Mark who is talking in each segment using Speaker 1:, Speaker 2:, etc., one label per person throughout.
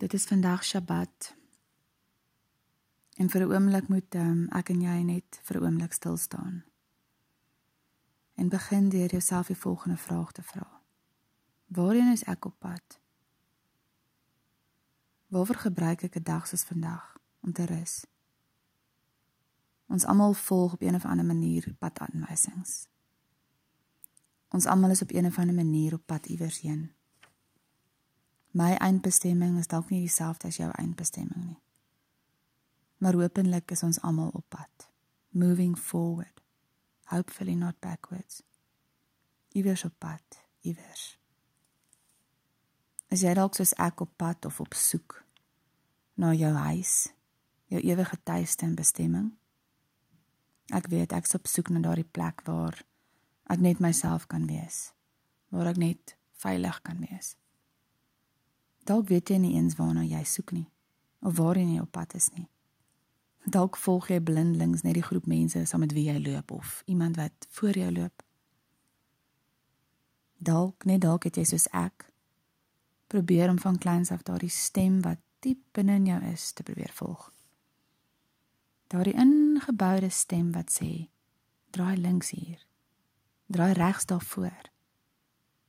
Speaker 1: Dit is vandag Sabbat. En vir 'n oomblik moet um, ek en jy net vir 'n oomblik stil staan. En begin deur jouself die volgende vraag te vra. Waarheen is ek op pad? Waarvoor gebruik ek 'n dag soos vandag om te rus? Ons almal volg op een of ander manier padaanwysings. Ons almal is op een of ander manier op pad iewers heen. My eindbestemming is dalk nie dieselfde as jou eindbestemming nie. Maar hopelik is ons almal op pad, moving forward, hopefully not backwards. Iewers op pad, iewers. As jy dalk soos ek op pad of op soek na jou huis, jou ewige tuiste en bestemming. Ek weet ek's op soek na daardie plek waar ek net myself kan wees, waar ek net veilig kan wees. Dalk weet jy nie eens waarna jy soek nie of waarheen jy op pad is nie. Dalk volg jy blindelings net die groep mense saam met wie jy loop of iemand wat voor jou loop. Dalk net dalk het jy soos ek probeer om van kleins af daardie stem wat diep binne in jou is te probeer volg. Daardie ingeboude stem wat sê: "Draai links hier. Draai regs daarvoor."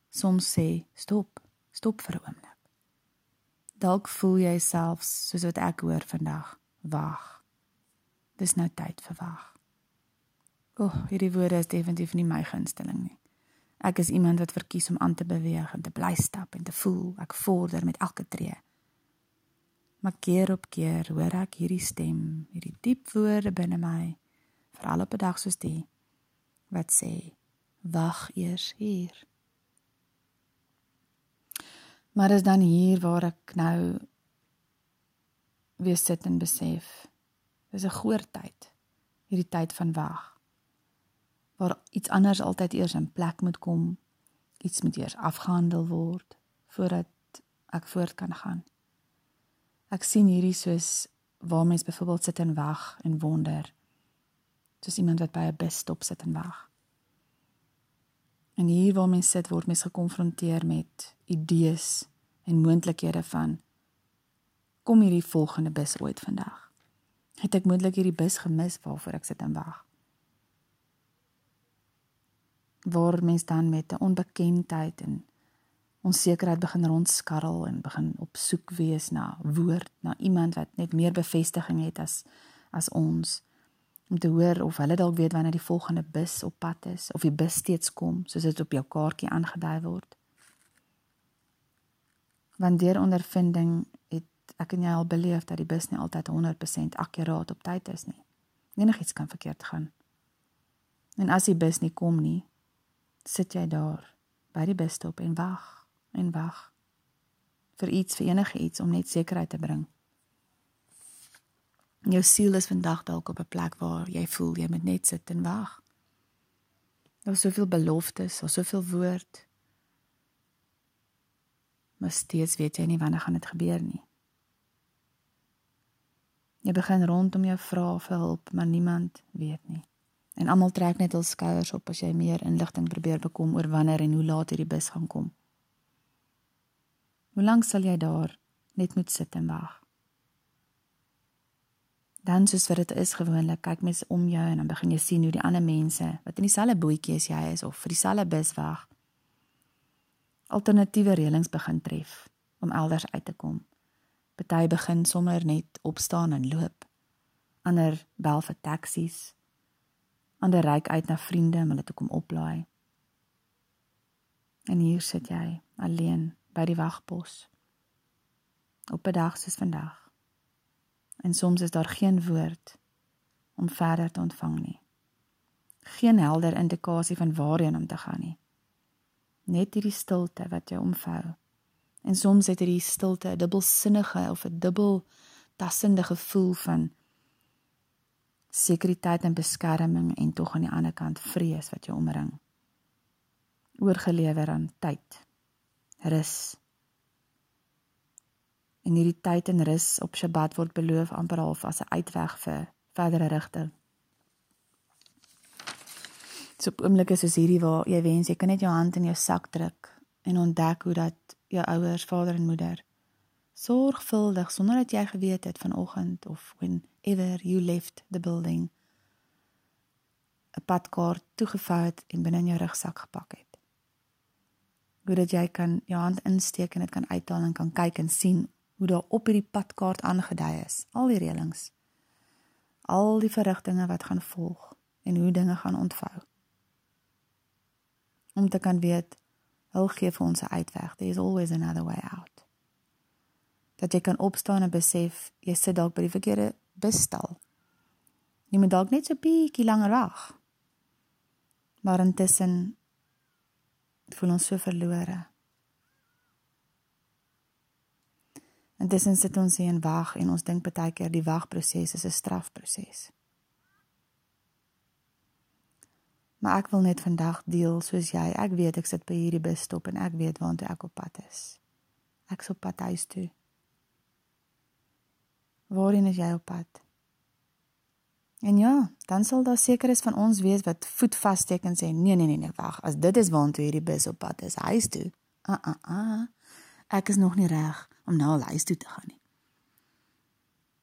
Speaker 1: Soms sê: "Stop. Stop vir 'n oomblik." Dalk voel jy selfs soos wat ek hoor vandag. Wag. Dis nou tyd vir wag. O, oh, hierdie woorde is definitief nie my gunsteling nie. Ek is iemand wat verkies om aan te beweeg en te bly stap en te voel ek vorder met elke tree. Maar keer op keer hoor ek hierdie stem, hierdie diep woorde binne my, veral op 'n dag soos die wat sê: "Wag eers hier." Maar dis dan hier waar ek nou weer sit en besef. Dis 'n groot tyd. Hierdie tyd van wag. Waar iets anders altyd eers in plek moet kom. Iets moet eers afgehandel word voordat ek voort kan gaan. Ek sien hierdie soos waar mense byvoorbeeld sit en wag en wonder. Soos iemand wat by 'n busstop sit en wag. En hier waar mens sit word mens gekonfronteer met idees en moontlikhede van kom hierdie volgende bus ooit vandag. Het ek moontlik hierdie bus gemis waarvoor ek sit en wag? Waar mens dan met 'n onbekendheid en onsekerheid begin rondskarrel en begin op soek wees na woord, na iemand wat net meer bevestiging het as as ons om te hoor of hulle dalk weet wanneer die volgende bus op pad is of die bus steeds kom soos dit op jou kaartjie aangedui word. Want deur ondervinding het ek en jy al beleef dat die bus nie altyd 100% akkuraat op tyd is nie. Enigiets kan verkeerd gaan. En as die bus nie kom nie, sit jy daar by die busstop en wag en wag vir iets vir enige iets om net sekerheid te bring. Jou siel is vandag dalk op 'n plek waar jy voel jy moet net sit en wag. Daar's soveel beloftes, daar's soveel woord. Maar steeds weet jy nie wanneer gaan dit gebeur nie. Jy begin rondom jou vra vir hulp, maar niemand weet nie. En almal trek net hul skouers op as jy meer inligting probeer bekom oor wanneer en hoe laat hierdie bus gaan kom. Hoe lank sal jy daar net moet sit en wag? Dan soos wat dit is gewoonlik, kyk mens om jou en dan begin jy sien hoe die ander mense wat in dieselfde bootjie as jy is of vir dieselfde bus wag, alternatiewe reëlings begin tref om elders uit te kom. Party begin sommer net opstaan en loop. Ander bel vir taksies. Ander ry uit na vriende om hulle te kom oplaai. En hier sit jy alleen by die wagpos. Op 'n dag soos vandag en soms is daar geen woord om verder te ontvang nie. Geen helder indikasie van waarheen om te gaan nie. Net hierdie stilte wat jou omvou. En soms het hierdie stilte 'n dubbelsinnige of 'n dubbel tassende gevoel van sekuriteit en beskerming en tog aan die ander kant vrees wat jou omring. Oorgelewer aan tyd. Rus en hierdie tyd en rus op Sabbat word beloof amper half as 'n uitweg vir verdere rigting. So op oomblikke soos hierdie waar jy wens jy kan net jou hand in jou sak druk en ontdek hoe dat jou ouers, vader en moeder sorgvuldig sonder dat jy geweet het vanoggend of whenever you left the building 'n padkaart toegevou het en binne in jou rugsak gepak het. Hoe dat jy kan jou hand insteek en dit kan uithaal en kan kyk en sien hoe daar op hierdie padkaart aangedui is, al die reëlings. Al die verrigtinge wat gaan volg en hoe dinge gaan ontvou. Om te kan weet, hul gee vir ons 'n uitweg. There is always another way out. Dat jy kan opstaan en besef jy sit dalk by die verkeerde busstal. Jy moet dalk net so bietjie langer wag. Maar intussen voel ons so verlore. Intussen sit ons hier en wag en ons dink baie keer die wagproses is 'n strafproses. Maar ek wil net vandag deel soos jy. Ek weet ek sit by hierdie busstop en ek weet waantoe ek op pad is. Ek sop pad huis toe. Waarheen is jy op pad? En ja, dan sal daar seker is van ons wees wat voet vassteek en sê nee nee nee nee wag, as dit is waartoe hierdie bus op pad is, huis toe. Ah uh, ah uh, ah. Ek is nog nie reg om na nou huis toe te gaan nie.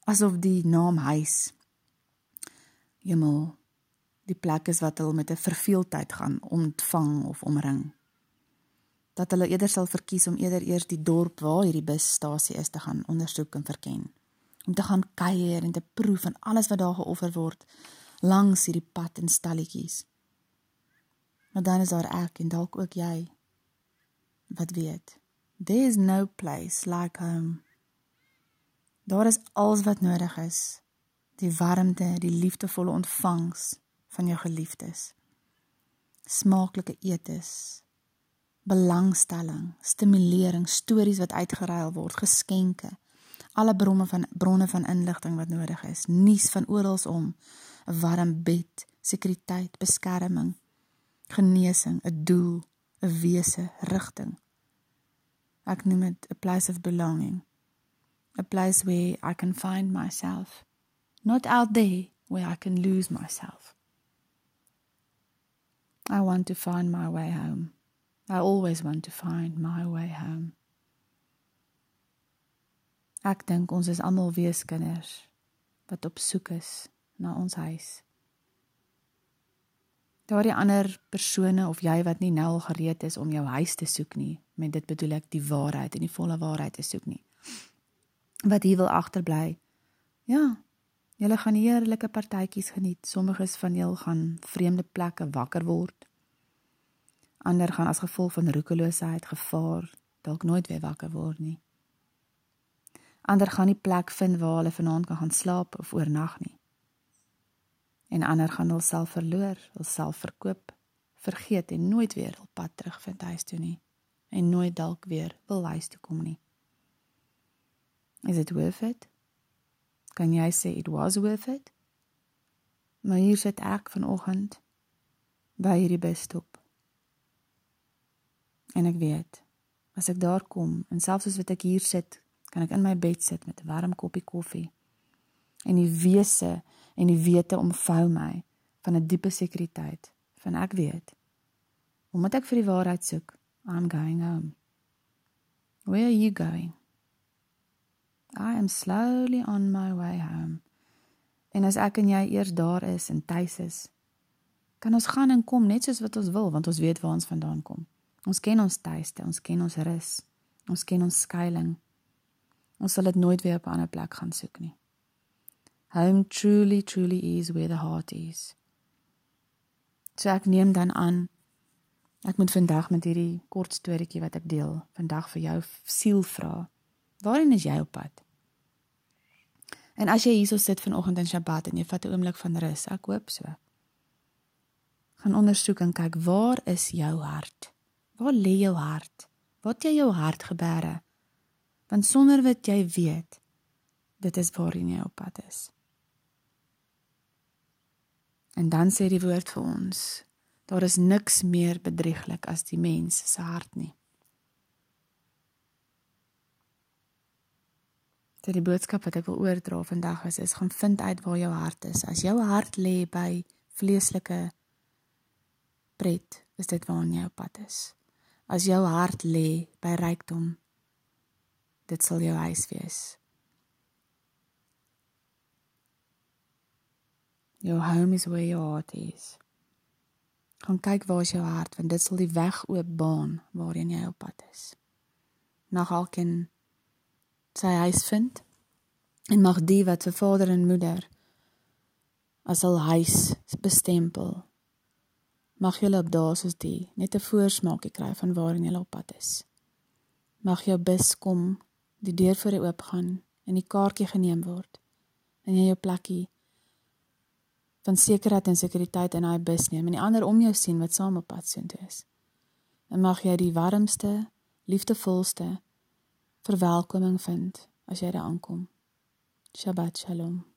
Speaker 1: Asof die naam huis Jemmel die plek is wat hulle met 'n verveeldheid gaan ontvang of omring. Dat hulle eerder sal verkies om eerder eers die dorp waar hierdie busstasie is te gaan ondersoek en verken om te gaan kuier en te proe van alles wat daar geoffer word langs hierdie pad en stalletjies. Maar dan is daar ek en dalk ook jy wat weet. There is no place like home. Daar is alles wat nodig is. Die warmte, die liefdevolle ontvangs van jou geliefdes. Smaaklike etes, belangstelling, stimulering, stories wat uitgeruil word, geskenke alle bronne van bronne van inligting wat nodig is, nuus van oral om, 'n warm bed, sekuriteit, beskerming, genesing, 'n doel, 'n wese, rigting. Ek noem dit 'n place of belonging. A place where I can find myself, not out there where I can lose myself. I want to find my way home. I always want to find my way home. Ek dink ons is almal weeskinders wat op soek is na ons huis. Daardie ander persone of jy wat nie nou al gereed is om jou huis te soek nie, met dit bedoel ek die waarheid en die volle waarheid te soek nie. Wat hier wil agterbly. Ja, julle gaan heerlike partytjies geniet. Sommiges van julle gaan vreemde plekke wakker word. Ander gaan as gevolg van roekeloosheid gevaar dalk nooit weer wakker word nie. Ander gaan nie plek vind waar hulle vanaand kan gaan slaap of oornag nie. En ander gaan hulself verloor, hulself verkoop, vergeet en nooit weer op pad terugvind huis toe nie en nooit dalk weer wil huis toe kom nie. Is it worth it? Kan jy sê it was worth it? Maar hier sit ek vanoggend by hierdie busstop. En ek weet, as ek daar kom en selfs as wat ek hier sit, kan ek in my bed sit met 'n warm koppie koffie en die wese en die wete omvou my van 'n diepe sekuriteit van ek weet omdat ek vir die waarheid soek i'm going home. Where are you going? I am slowly on my way home. En as ek en jy eers daar is en tuis is kan ons gaan en kom net soos wat ons wil want ons weet waar ons vandaan kom. Ons ken ons tuiste ons ken ons rus ons ken ons skuilings. Ons sal dit nooit weer op 'n ander plek gaan soek nie. Home truly truly is where the heart is. So ek neem dan aan ek moet vandag met hierdie kort storieetjie wat ek deel, vandag vir jou siel vra. Waarheen is jy op pad? En as jy hierso sit vanoggend in Sabbat en jy vat 'n oomblik van rus, ek hoop so. Gaan ondersoek en kyk waar is jou hart? Waar lê jou hart? Wat jy jou hart gebeere? want sonder wat jy weet dit is waarheen jy op pad is en dan sê die woord vir ons daar is niks meer bedrieglik as die mens se hart nie. Dit die boodskap wat ek wil oordra vandag is is gaan vind uit waar jou hart is. As jou hart lê by vleeslike pret is dit waarheen jy op pad is. As jou hart lê by rykdom dit sal jou huis wees. Your home is where your heart is. Gaan kyk waar is jou hart want dit sal die weg oop baan waarheen jy op pad is. Mag alkeen sy huis vind en mag die wat vir vader en moeder as al huis bestempel. Mag julle op daas soos die net 'n voorsmaakie kry van waarheen julle op pad is. Mag jou bus kom, die deur voor jou oopgaan en die kaartjie geneem word en jy jou plekkie van sekerheid en sekuriteit in daai bus neem en die ander om jou sien wat saam op pad soontoe is. En mag jy die warmste, liefdevolste verwelkoming vind as jy daar aankom. Shabbat Shalom.